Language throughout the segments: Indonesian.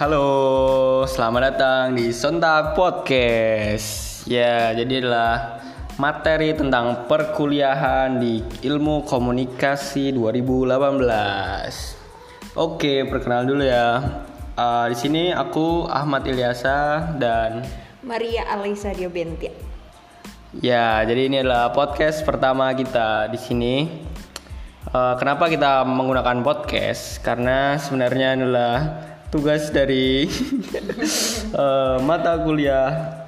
Halo, selamat datang di Sontak Podcast. Ya, jadi adalah materi tentang perkuliahan di Ilmu Komunikasi 2018. Oke, perkenalan dulu ya. Uh, di sini aku Ahmad Ilyasa dan Maria Alisa Diobentia. Ya, jadi ini adalah podcast pertama kita di sini. Uh, kenapa kita menggunakan podcast? Karena sebenarnya adalah tugas dari uh, mata kuliah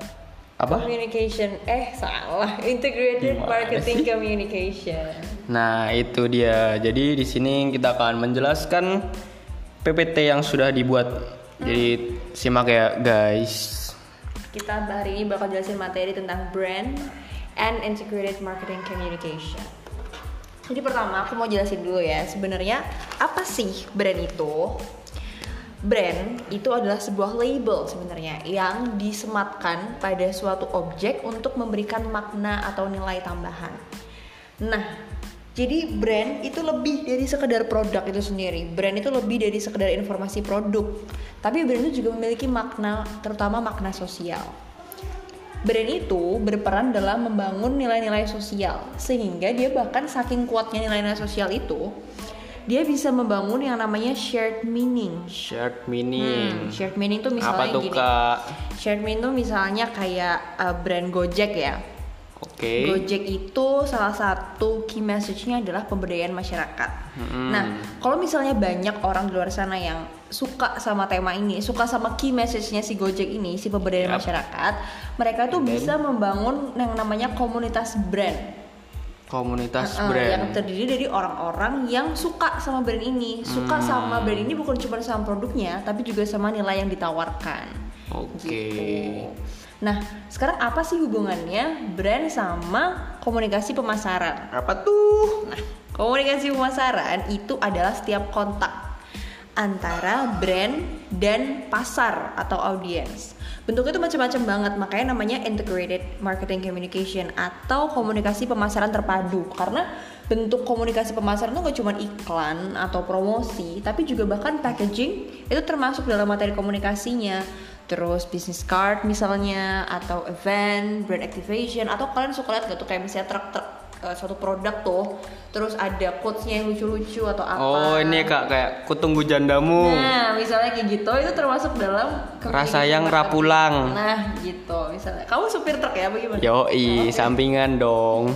apa? Communication. Eh, salah. Integrated Gimana Marketing sih? Communication. Nah, itu dia. Jadi di sini kita akan menjelaskan PPT yang sudah dibuat. Jadi simak ya, guys. Kita hari ini bakal jelasin materi tentang brand and integrated marketing communication. Jadi pertama aku mau jelasin dulu ya, sebenarnya apa sih brand itu? Brand itu adalah sebuah label sebenarnya yang disematkan pada suatu objek untuk memberikan makna atau nilai tambahan. Nah, jadi brand itu lebih dari sekedar produk itu sendiri. Brand itu lebih dari sekedar informasi produk. Tapi brand itu juga memiliki makna, terutama makna sosial. Brand itu berperan dalam membangun nilai-nilai sosial, sehingga dia bahkan saking kuatnya nilai-nilai sosial itu, dia bisa membangun yang namanya shared meaning. Shared Hmm, meaning. shared meaning tuh Apa misalnya tuh, gini. Kak? Shared meaning tuh misalnya kayak uh, brand Gojek ya. Oke. Gojek itu salah satu key message-nya adalah pemberdayaan masyarakat. Mm-mm. Nah, kalau misalnya banyak orang di luar sana yang suka sama tema ini, suka sama key message-nya si Gojek ini, si pemberdayaan Yap. masyarakat, mereka tuh And then? bisa membangun yang namanya komunitas brand. Komunitas Uh, brand. yang terdiri dari orang-orang yang suka sama brand ini, suka Hmm. sama brand ini bukan cuma sama produknya, tapi juga sama nilai yang ditawarkan. Oke. Gitu. Nah, sekarang apa sih hubungannya brand sama komunikasi pemasaran? Apa tuh? Nah, komunikasi pemasaran itu adalah setiap kontak antara brand dan pasar atau audiens. Bentuknya itu macam-macam banget, makanya namanya integrated marketing communication atau komunikasi pemasaran terpadu. Karena bentuk komunikasi pemasaran itu gak cuma iklan atau promosi, tapi juga bahkan packaging itu termasuk dalam materi komunikasinya. Terus business card misalnya atau event, brand activation atau kalian suka lihat gak tuh kayak misalnya truk-truk eh, suatu produk tuh terus ada quotes-nya yang lucu-lucu atau apa Oh, ini Kak kayak kutunggu jandamu. Nah, misalnya kayak gitu itu termasuk dalam Rasa yang rapulang. Nah, gitu misalnya. Kamu supir truk ya bagaimana? Yoi, sampingan dong.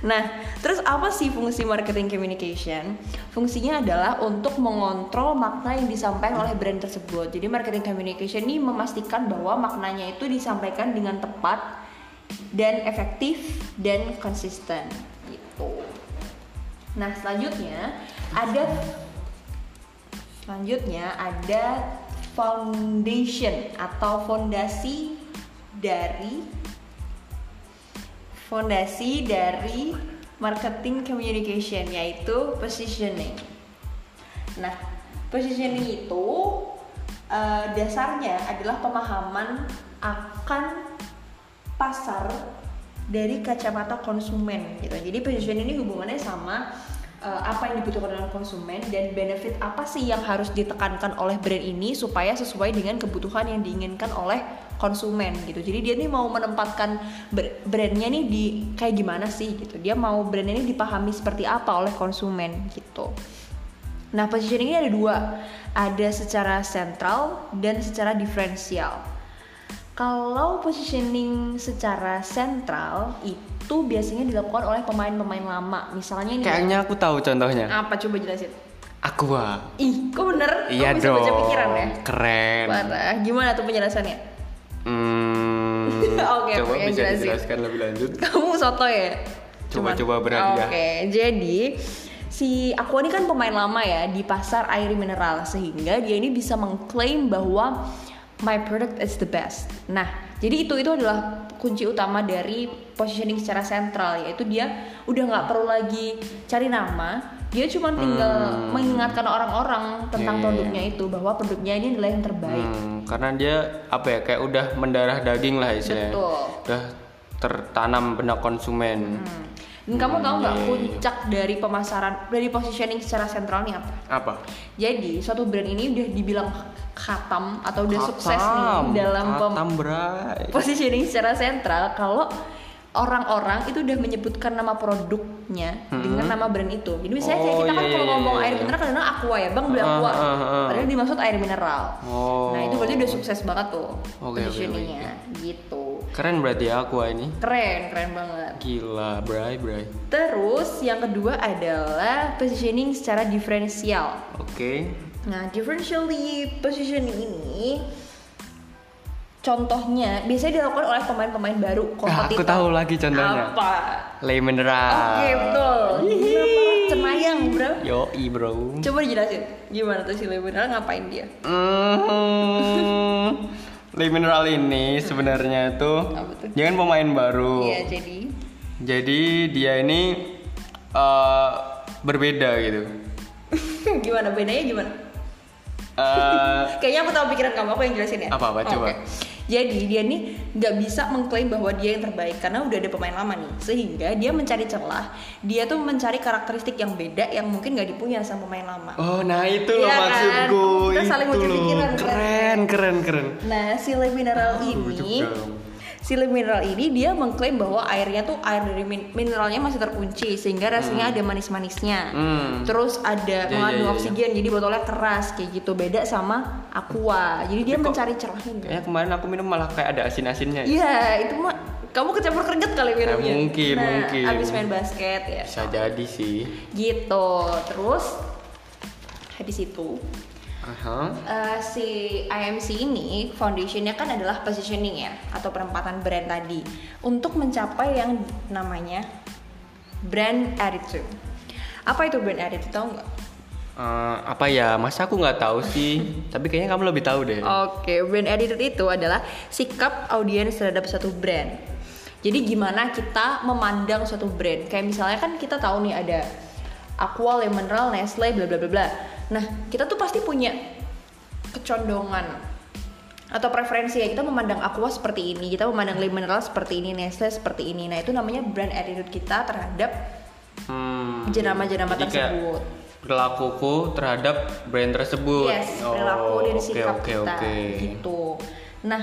Nah, terus apa sih fungsi marketing communication? Fungsinya adalah untuk mengontrol makna yang disampaikan oleh brand tersebut. Jadi marketing communication ini memastikan bahwa maknanya itu disampaikan dengan tepat dan efektif dan konsisten gitu. Nah, selanjutnya ada selanjutnya ada foundation atau fondasi dari fondasi dari marketing communication yaitu positioning. Nah, positioning itu eh, dasarnya adalah pemahaman akan pasar dari kacamata konsumen gitu. Jadi positioning ini hubungannya sama eh, apa yang dibutuhkan oleh konsumen dan benefit apa sih yang harus ditekankan oleh brand ini supaya sesuai dengan kebutuhan yang diinginkan oleh konsumen gitu. Jadi dia nih mau menempatkan brandnya nih di kayak gimana sih gitu. Dia mau brandnya ini dipahami seperti apa oleh konsumen gitu. Nah, positioning ini ada dua, ada secara sentral dan secara diferensial. Kalau positioning secara sentral itu biasanya dilakukan oleh pemain-pemain lama, misalnya nih. Kayaknya aku tahu contohnya. apa coba jelasin? Aqua. Ih, kok bener? Iya kok bisa dong. baca pikiran ya? Keren. Parah. Gimana tuh penjelasannya? Hmm, Oke, coba oke, bisa jelasin. dijelaskan lebih lanjut. Kamu soto ya? Coba-coba berhadiah. Oke, jadi si Aqua ini kan pemain lama ya di pasar air mineral sehingga dia ini bisa mengklaim bahwa my product is the best. Nah, jadi itu itu adalah kunci utama dari positioning secara sentral yaitu dia udah nggak perlu lagi cari nama, dia cuma tinggal Hmm. mengingatkan orang-orang tentang iya, produknya itu bahwa produknya ini adalah yang terbaik. Hmm, karena dia apa ya kayak udah mendarah daging lah istilahnya. Betul. Udah tertanam benak konsumen. Hmm. Dan kamu tahu nggak iya, iya. puncak dari pemasaran dari positioning secara sentral nih apa? Apa? Jadi suatu brand ini udah dibilang khatam atau udah sukses Katam. nih dalam bray. positioning secara sentral kalau orang-orang itu udah menyebutkan nama produknya dengan nama brand itu. Jadi misalnya kayak Hmm. Oh, kita kan iya, kalau iya, ngomong iya. air mineral kadang aqua ya, Bang beli Ah, aqua. ah, ah. Padahal dimaksud air mineral. Oh. Nah, itu berarti udah sukses banget tuh oke, positioningnya gitu. Keren berarti ya aku ini. Keren, keren banget. Gila, bray, bray. Terus yang kedua adalah positioning secara diferensial. Oke. Nah, differentially positioning ini contohnya biasanya dilakukan oleh pemain-pemain baru Ah, kompetitor. aku tahu lagi contohnya. Apa? Le mineral. Oke, betul. Gila banget cenayang, Bro. Yoi, bro. Coba dijelasin gimana tuh si Le Mineral ngapain dia? Hmm, Le mineral ini sebenarnya Apa dia kan pemain baru. Iya, jadi Jadi dia ini eh, berbeda gitu. gimana bedanya gimana? Eh, Kayaknya aku tahu pikiran kamu, aku yang jelasin ya. Apa-apa, coba. Oke. Jadi dia nih nggak bisa mengklaim bahwa dia yang terbaik karena udah ada pemain lama nih, sehingga dia mencari celah. Dia tuh mencari karakteristik yang beda yang mungkin nggak dipunya sama pemain lama. oh, nah itu loh Iya kan? Kita saling itu loh. pikiran, kan? Keren, keren, keren. Nah, si Le Mineral Ah, ini, juga. si Le Mineral ini dia mengklaim bahwa airnya tuh air dari min- mineralnya masih terkunci sehingga rasanya ada manis-manisnya. Hmm. Terus ada Iya, mengandung iya, iya. oksigen, jadi botolnya keras kayak gitu. Beda sama Aqua. Jadi dia Tapi mencari celahnya. gitu. Kayaknya kemarin aku minum malah kayak ada asin-asinnya. ya. Iya, itu mah kamu kecampur keringet kali minumnya. mungkin, nah, mungkin. Abis main basket ya. Bisa jadi sih. Gitu. Terus habis itu Aha. eh, si IMC ini foundationnya kan adalah positioning ya atau penempatan brand tadi untuk mencapai yang namanya brand attitude. Apa itu brand attitude tahu nggak? Eh, apa ya? Masa aku nggak tahu sih. Tapi kayaknya kamu lebih tahu deh. Oke, brand attitude itu adalah sikap audiens terhadap satu brand. Jadi gimana kita memandang suatu brand? Kayak misalnya kan kita tahu nih ada Aqua, Le Mineral, Nestle, bla bla bla bla. Nah, kita tuh pasti punya kecondongan atau preferensi ya kita memandang Aqua seperti ini, kita memandang Le Mineral seperti ini, Nestle seperti ini. Nah, itu namanya brand attitude kita terhadap Hmm. jenama-jenama Jadi kayak tersebut. Perilakuku terhadap brand tersebut. Yes, Oh, perilaku dan oke, sikap oke, kita oke. gitu. Nah,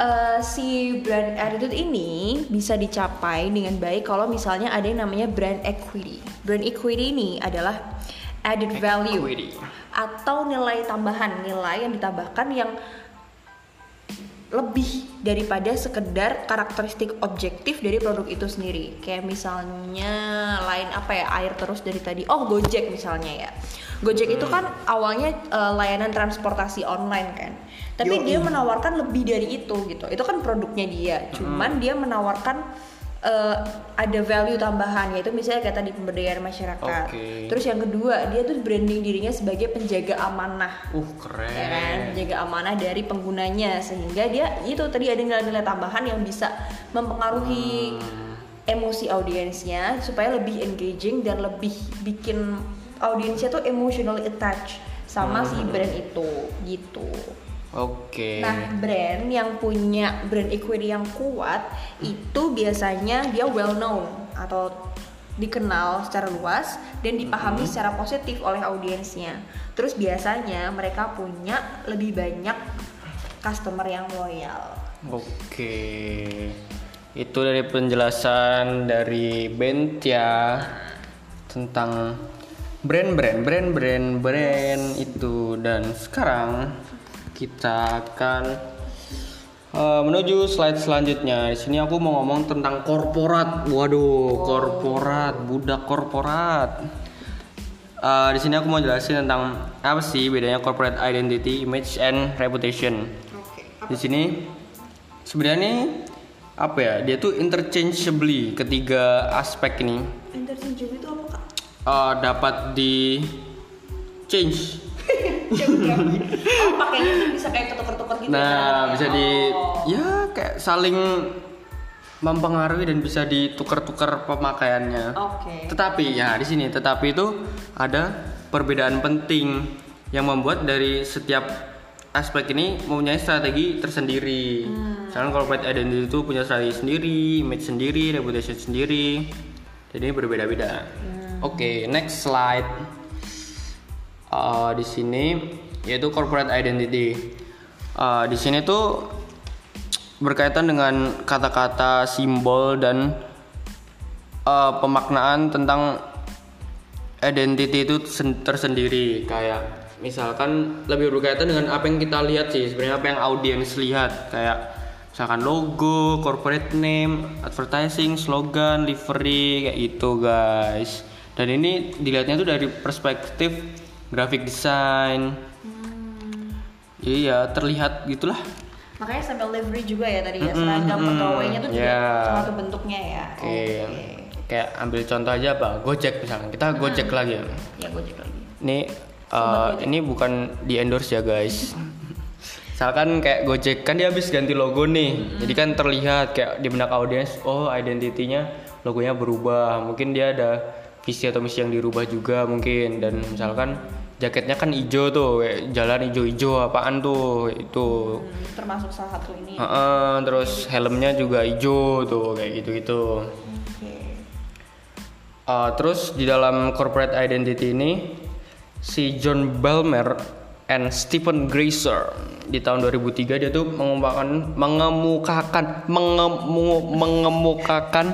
eh, si brand attitude ini bisa dicapai dengan baik kalau misalnya ada yang namanya brand equity. Brand equity ini adalah added value Equity. atau nilai tambahan, nilai yang ditambahkan yang lebih daripada sekedar karakteristik objektif dari produk itu sendiri. Kayak misalnya lain apa ya air terus dari tadi. Oh Gojek misalnya ya. Gojek itu kan awalnya eh, layanan transportasi online kan. Tapi Yoi. dia menawarkan lebih dari itu gitu. Itu kan produknya dia. Cuman dia menawarkan eh, ada value tambahan yaitu misalnya kayak tadi pemberdayaan masyarakat. Oke. Terus yang kedua dia tuh branding dirinya sebagai penjaga amanah Uh, keren. ya kan menjaga amanah dari penggunanya sehingga dia itu tadi ada nilai-nilai tambahan yang bisa mempengaruhi Hmm. emosi audiensnya supaya lebih engaging dan lebih bikin audiensnya tuh emotionally attached sama si Hmm. brand itu gitu. Oke. Nah, brand yang punya brand equity yang kuat itu biasanya dia well known atau dikenal secara luas dan dipahami secara positif oleh audiensnya. Terus biasanya mereka punya lebih banyak customer yang loyal. Oke. Itu dari penjelasan dari Bent ya tentang brand-brand, brand-brand, brand itu dan sekarang kita akan eh, menuju slide selanjutnya. Di sini aku mau ngomong tentang korporat. Waduh, korporat, budak korporat. Eh, di sini aku mau jelasin tentang apa sih bedanya corporate identity, image, and reputation. Di sini sebenarnya nih, apa ya? Dia tuh interchangeably ketiga aspek ini Interchangeable itu apa kak? eh, dapat di change. Oh pakainya tuh bisa kayak ketuker-tuker gitu. Nah, ya? bisa di Oh. ya kayak saling mempengaruhi dan bisa ditukar-tukar pemakaiannya. Oke. Tetapi ya di sini tetapi itu ada perbedaan penting yang membuat dari setiap aspek ini mempunyai strategi tersendiri. Hmm. Misalkan corporate identity itu punya strategi sendiri, image sendiri, reputation sendiri. Jadi berbeda-beda. Oke, next slide. Uh, di sini yaitu corporate identity. Uh, di sini tuh berkaitan dengan kata-kata, simbol dan uh, pemaknaan tentang identity itu sen- tersendiri. Kayak misalkan lebih berkaitan dengan apa yang kita lihat sih, sebenarnya apa yang audiens lihat. Kayak misalkan logo, corporate name, advertising, slogan, livery kayak itu guys. Dan ini dilihatnya tuh dari perspektif graphic design. Iya, terlihat gitulah. Makanya sampai livery juga ya tadi ya seragam mm-mm. pegawainya tuh juga Ya. salah satu bentuknya ya. Oke. Kayak ambil contoh aja apa? Gojek misalkan. Kita Gojek lagi ya. Ya Gojek lagi. Ini uh, ini bukan di endorse ya guys. Misalkan kayak Gojek kan dia habis ganti logo nih. Jadi kan terlihat kayak di benak audiens, oh identitinya logonya berubah. Mungkin dia ada visi atau misi yang dirubah juga mungkin dan misalkan jaketnya kan hijau tuh, kayak jalan hijau-hijau apaan tuh itu. Hmm, termasuk salah satu ini. Heeh, terus helmnya juga hijau tuh kayak gitu-gitu. Oke. Uh, terus di dalam corporate identity ini si John Balmer and Stephen Grazer di tahun 2003 dia tuh mengemukakan mengemukakan mengemu, mengemukakan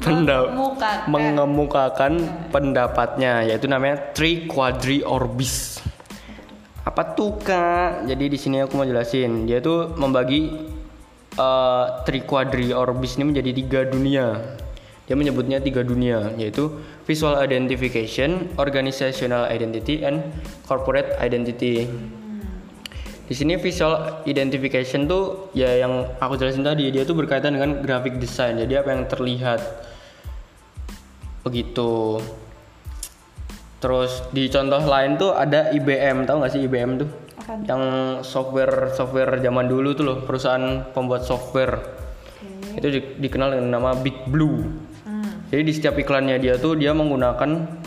Mengemukakan. mengemukakan pendapatnya yaitu namanya three quadri orbis. Apa tuh kak? Jadi di sini aku mau jelasin. Dia tuh membagi uh, three quadri orbis ini menjadi tiga dunia. Dia menyebutnya tiga dunia yaitu visual identification, organizational identity, and corporate identity. Di sini visual identification tuh ya yang aku jelasin tadi dia tuh berkaitan dengan graphic design. Jadi apa yang terlihat begitu. Terus di contoh lain tuh ada IBM, tahu nggak sih IBM tuh? Yang software software zaman dulu tuh loh, perusahaan pembuat software. Itu di- dikenal dengan nama Big Blue. Hmm. Jadi di setiap iklannya dia tuh dia menggunakan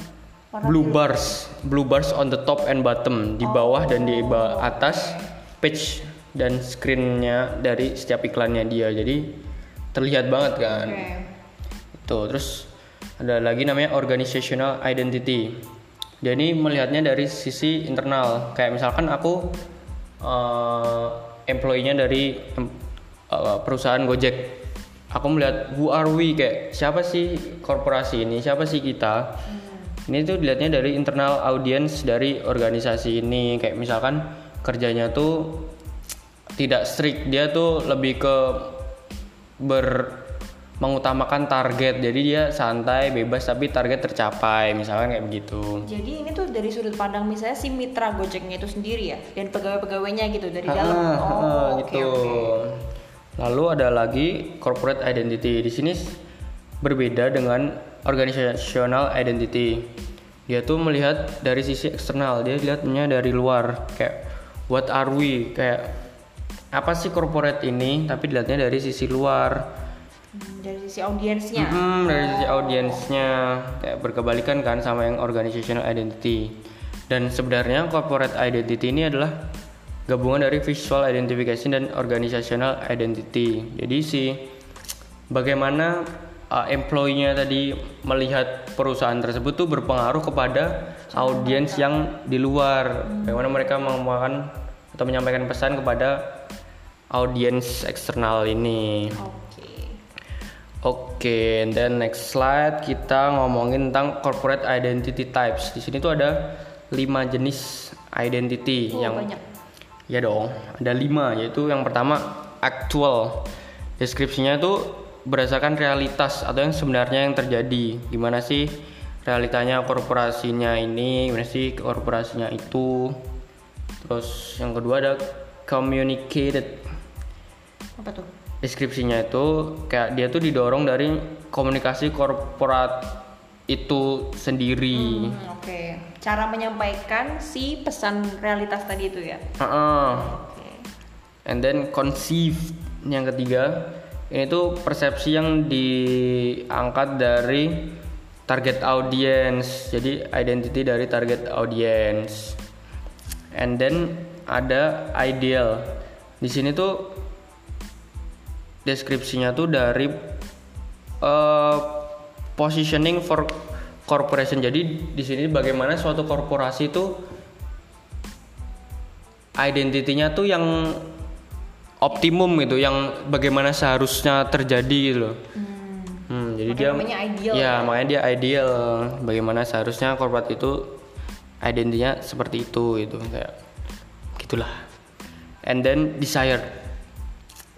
Warna blue bars, blue bars on the top and bottom, di bawah dan di atas page dan screennya dari setiap iklannya dia. Jadi terlihat banget kan. Oke. Itu terus ada lagi namanya organizational identity. Dia ini melihatnya dari sisi internal. Kayak misalkan aku eh, employee-nya dari eh, perusahaan Gojek. Aku melihat who are we kayak siapa sih korporasi ini, siapa sih kita. Ini tuh dilihatnya dari internal audience dari organisasi ini. Kayak misalkan kerjanya tuh tidak strict, dia tuh lebih ke ber mengutamakan target. Jadi dia santai bebas tapi target tercapai. Misalkan kayak begitu. Jadi ini tuh dari sudut pandang misalnya si mitra Gojeknya itu sendiri ya dan pegawai-pegawainya gitu dari Ah, dalam. ah, Oh, oke gitu. oke. lalu ada lagi corporate identity. Di sini berbeda dengan organizational identity. Dia tuh melihat dari sisi eksternal. Dia lihatnya dari luar. Kayak what are we kayak apa sih corporate ini tapi dilihatnya dari sisi luar Hmm, dari sisi audiensnya. Mm, dari sisi audiensnya kayak berkebalikan kan sama yang organizational identity. Dan sebenarnya corporate identity ini adalah gabungan dari visual identification dan organizational identity. Jadi si bagaimana uh, employee-nya tadi melihat perusahaan tersebut tuh berpengaruh kepada audiens yang di luar. Bagaimana mereka mengemukakan atau menyampaikan pesan kepada audiens eksternal ini. Oke. Oke, and then next slide kita ngomongin tentang corporate identity types. Di sini tuh ada lima jenis identity Oh, yang banyak. ya dong, ada lima yaitu yang pertama actual. Deskripsinya tuh berdasarkan realitas atau yang sebenarnya yang terjadi. Gimana sih realitanya korporasinya ini, gimana sih korporasinya itu. Terus yang kedua ada communicated Apa tuh? deskripsinya itu kayak dia tuh didorong dari komunikasi korporat itu sendiri. Hmm, Oke. Cara menyampaikan si pesan realitas tadi itu ya. Heeh. Oke. And then conceive yang ketiga ini tuh persepsi yang diangkat dari target audience. Jadi identity dari target audience. And then ada ideal. Di sini tuh deskripsinya tuh dari eh, positioning for corporation. Jadi di sini bagaimana suatu korporasi itu identitinya tuh yang optimum gitu, yang bagaimana seharusnya terjadi gitu loh. Hmm, jadi Makanya dia namanya ideal Ya, ya? makanya dia ideal. Bagaimana seharusnya korporat itu identitinya seperti itu gitu kayak gitulah. And then desire.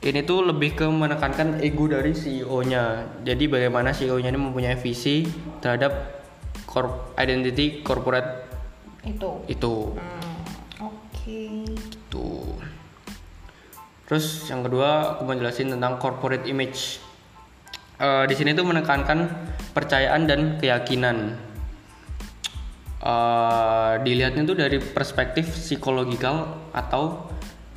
Ini tuh lebih ke menekankan ego dari CEO-nya. Jadi bagaimana CEO-nya ini mempunyai visi terhadap corp identity corporate Itu. itu. Hmm, Oke. Tuh. Terus yang kedua aku mau jelasin tentang corporate image. Eh, di sini tuh menekankan percayaan dan keyakinan. Eh, dilihatnya tuh dari perspektif psikologikal atau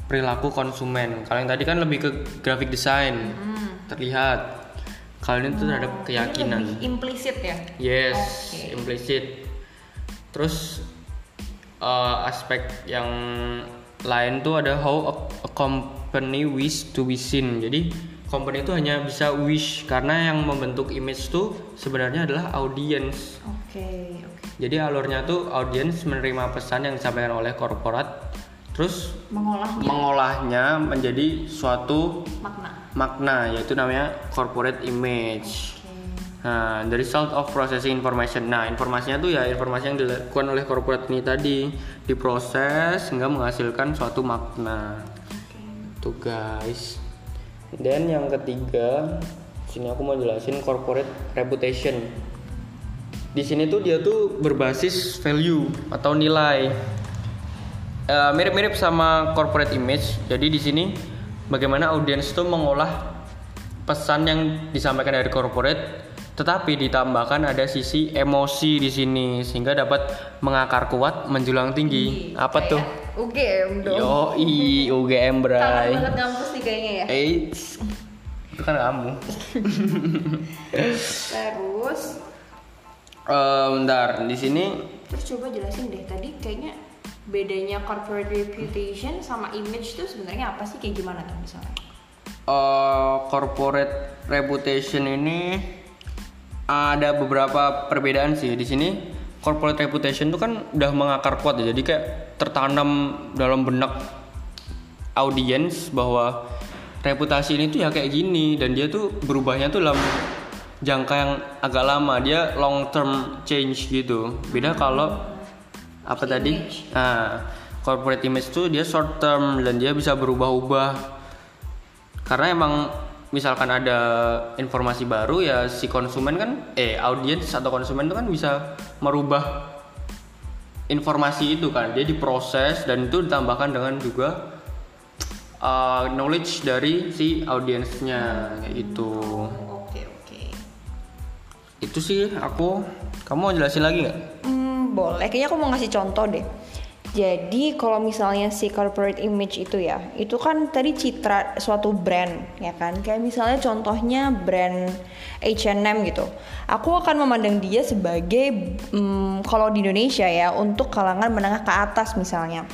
perilaku konsumen. Kalau yang tadi kan lebih ke graphic design, terlihat. Kalau ini tuh terhadap keyakinan. Ini lebih implisit ya. Yes, Oke. implicit. Terus uh, aspek yang lain tuh ada how a, a company wish to be seen. Jadi company itu hanya bisa wish karena yang membentuk image tuh sebenarnya adalah audience. Oke, oke. Jadi alurnya tuh audience menerima pesan yang disampaikan oleh korporat, terus Mengolahnya mengolahnya menjadi suatu makna. makna yaitu namanya corporate image. Oke. Nah, the result of processing information. Nah, informasinya tuh ya informasi yang dilakukan oleh korporat ini tadi diproses sehingga menghasilkan suatu makna. Tuh guys. Dan yang ketiga, sini aku mau jelasin corporate reputation. Di sini tuh dia tuh berbasis value atau nilai. Eh, mirip-mirip sama corporate image. Jadi di sini bagaimana audiens tuh mengolah pesan yang disampaikan dari corporate tetapi ditambahkan ada sisi emosi di sini sehingga dapat mengakar kuat menjulang tinggi. Apa tuh? UGM dong. Yo i UGM Kangen Bray. banget ngampus nih kayaknya ya. Eits. Itu kan kamu. Terus Eh, bentar, di sini terus coba jelasin deh tadi kayaknya bedanya corporate reputation sama image tuh sebenarnya apa sih kayak gimana tuh misalnya? eh, corporate reputation ini ada beberapa perbedaan sih di sini. Corporate reputation itu kan udah mengakar kuat ya, jadi kayak tertanam dalam benak audiens bahwa reputasi ini tuh ya kayak gini. Dan dia tuh berubahnya tuh dalam jangka yang agak lama. Dia long term change gitu. Beda kalau apa tadi? Nah corporate image tuh dia short term dan dia bisa berubah-ubah. Karena emang misalkan ada informasi baru ya si konsumen kan eh audiens atau konsumen itu kan bisa merubah informasi itu kan dia diproses dan itu ditambahkan dengan juga uh, knowledge dari si audiensnya kayak gitu Oke oke. itu sih aku kamu mau jelasin lagi nggak Hmm, boleh. Kayaknya aku mau ngasih contoh deh. Jadi kalau misalnya si corporate image itu ya, itu kan tadi citra suatu brand ya kan. Kayak misalnya contohnya brand H&M gitu. Aku akan memandang dia sebagai hmm, kalau di Indonesia ya untuk kalangan menengah ke atas misalnya.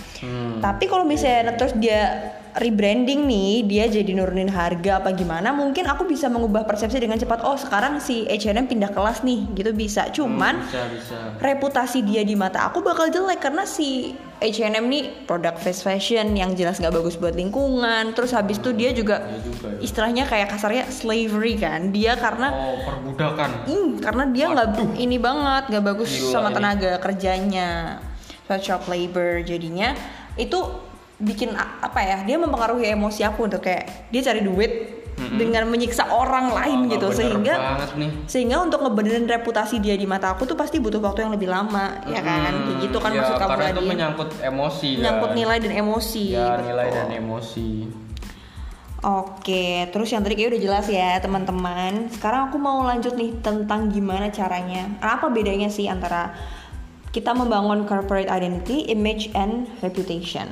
Tapi kalau misalnya terus dia rebranding nih, dia jadi nurunin harga apa gimana, mungkin aku bisa mengubah persepsi dengan cepat. Oh, sekarang si H&M pindah kelas nih, gitu bisa. Cuman bisa bisa reputasi dia di mata aku bakal jelek karena si H&M nih produk fast fashion yang jelas nggak bagus buat lingkungan terus habis itu dia juga Iya juga ya. istilahnya kayak kasarnya slavery kan dia karena oh perbudakan Ih, karena dia nggak ini banget nggak bagus Gila sama ini. tenaga kerjanya child labor jadinya itu bikin apa ya dia mempengaruhi emosi aku untuk kayak dia cari duit dengan menyiksa orang lain gitu sehingga sehingga untuk ngebenerin reputasi dia di mata aku tuh pasti butuh waktu yang lebih lama ya kan kayak gitu kan ya, maksud kamu karena tadi itu menyangkut emosi menyangkut kan. nilai dan emosi ya betul. nilai dan emosi Oke, terus yang tadi kayak udah jelas ya teman-teman. Sekarang aku mau lanjut nih tentang gimana caranya. Apa bedanya sih antara kita membangun corporate identity, image, and reputation?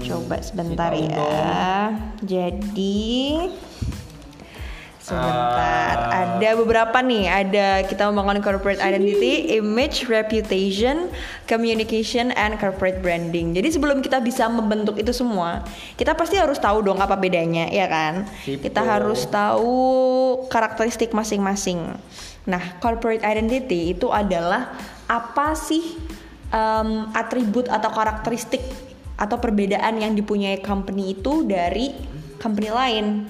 Coba sebentar ya. Jadi sebentar. Ah. Ada beberapa nih. Ada kita membangun corporate identity, image, reputation, communication, and corporate branding. Jadi sebelum kita bisa membentuk itu semua, kita pasti harus tahu dong apa bedanya, ya kan? Sipo. Kita harus tahu karakteristik masing-masing. Nah, corporate identity itu adalah apa sih um, atribut atau karakteristik atau perbedaan yang dipunyai company itu dari company lain.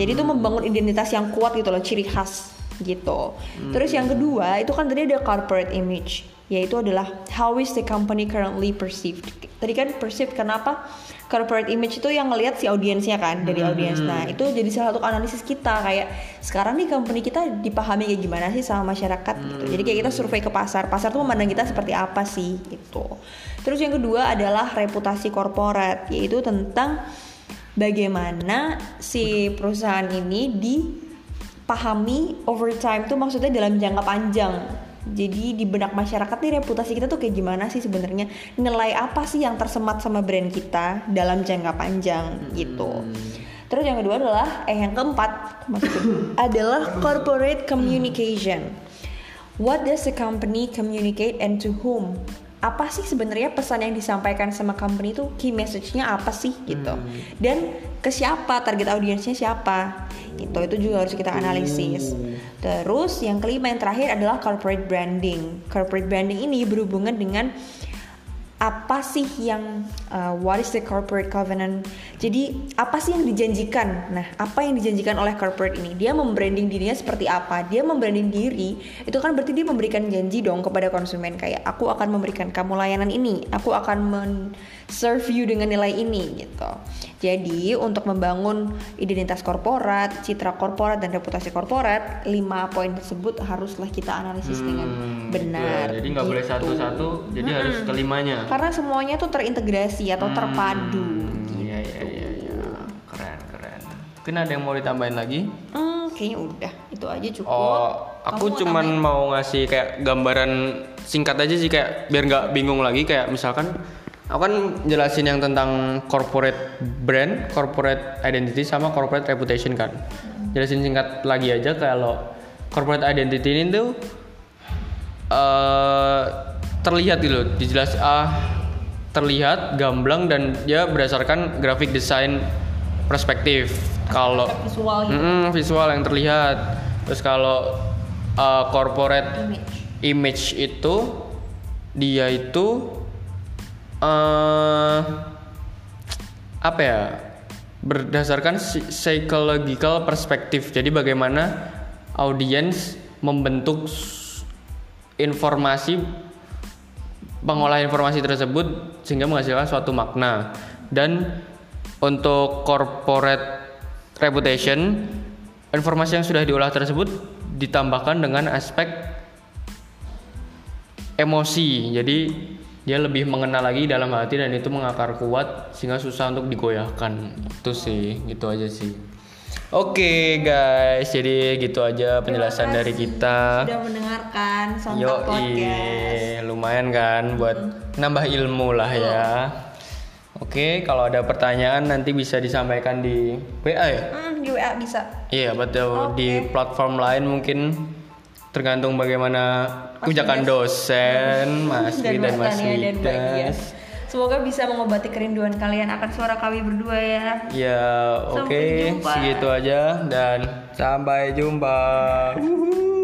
Jadi itu membangun identitas yang kuat gitu loh, ciri khas gitu. Terus yang kedua itu kan tadi ada corporate image, yaitu adalah how is the company currently perceived. Tadi kan perceived kenapa? corporate image itu yang ngelihat si audiensnya kan dari Hmm. audiens. Nah itu jadi salah satu analisis kita kayak sekarang nih company kita dipahami kayak gimana sih sama masyarakat gitu. Jadi kayak kita survei ke pasar, pasar tuh memandang kita seperti apa sih gitu. Terus yang kedua adalah reputasi korporat yaitu tentang bagaimana si perusahaan ini dipahami over time tuh maksudnya dalam jangka panjang. Jadi di benak masyarakat nih reputasi kita tuh kayak gimana sih sebenarnya? Nilai apa sih yang tersemat sama brand kita dalam jangka panjang gitu. Terus yang kedua adalah eh yang keempat maksudnya adalah corporate communication. What does the company communicate and to whom apa sih sebenarnya pesan yang disampaikan sama company itu? Key message-nya apa sih gitu. Dan ke siapa target audiensnya siapa gitu. Itu juga harus kita analisis. Terus yang kelima yang terakhir adalah corporate branding. Corporate branding ini berhubungan dengan apa sih yang uh, what is the corporate covenant? Jadi apa sih yang dijanjikan? Nah apa yang dijanjikan oleh corporate ini? Dia membranding dirinya seperti apa? Dia membranding diri itu kan berarti dia memberikan janji dong kepada konsumen kayak aku akan memberikan kamu layanan ini. Aku akan men serve you dengan nilai ini gitu. Jadi untuk membangun identitas korporat citra korporat dan reputasi korporat lima poin tersebut haruslah kita analisis dengan Hmm, benar ya, jadi nggak boleh gitu. satu-satu jadi harus kelimanya Karena semuanya tuh terintegrasi atau terpadu. Hmm, iya iya iya iya keren keren mungkin ada yang mau ditambahin lagi Hmm, kayaknya udah. Itu aja cukup. Oh, aku Kamu mau cuman tambahin? mau ngasih kayak gambaran singkat aja sih kayak biar nggak bingung lagi kayak misalkan aku kan jelasin yang tentang corporate brand, corporate identity sama corporate reputation kan. Jelasin singkat lagi aja kalau corporate identity ini tuh eh terlihat gitu loh, dijelas ah terlihat gamblang dan dia berdasarkan graphic design perspektif. Kalau visual gitu. Mm-mm, visual yang terlihat. Terus kalau uh, corporate Image. image itu dia itu uh, apa ya? Berdasarkan psychological perspektif. Jadi bagaimana audiens membentuk informasi mengolah informasi tersebut sehingga menghasilkan suatu makna. Dan untuk corporate reputation informasi yang sudah diolah tersebut ditambahkan dengan aspek emosi. Jadi dia lebih mengenal lagi dalam hati dan itu mengakar kuat sehingga susah untuk digoyahkan. Itu sih gitu aja sih oke guys jadi gitu aja penjelasan dari kita Sudah mendengarkan Yo, Podcast. lumayan kan buat nambah ilmu lah ya. Oke, kalau ada pertanyaan nanti bisa disampaikan di WA ya. Hmm, di WA bisa. Iya, betul. Oke. Di platform lain mungkin tergantung bagaimana Mas ujakan Widas. dosen, Mas dan Mas dan Dia. Semoga bisa mengobati kerinduan kalian akan suara kami berdua ya. Ya, oke, jumpa. segitu aja dan sampai jumpa. Wuhu.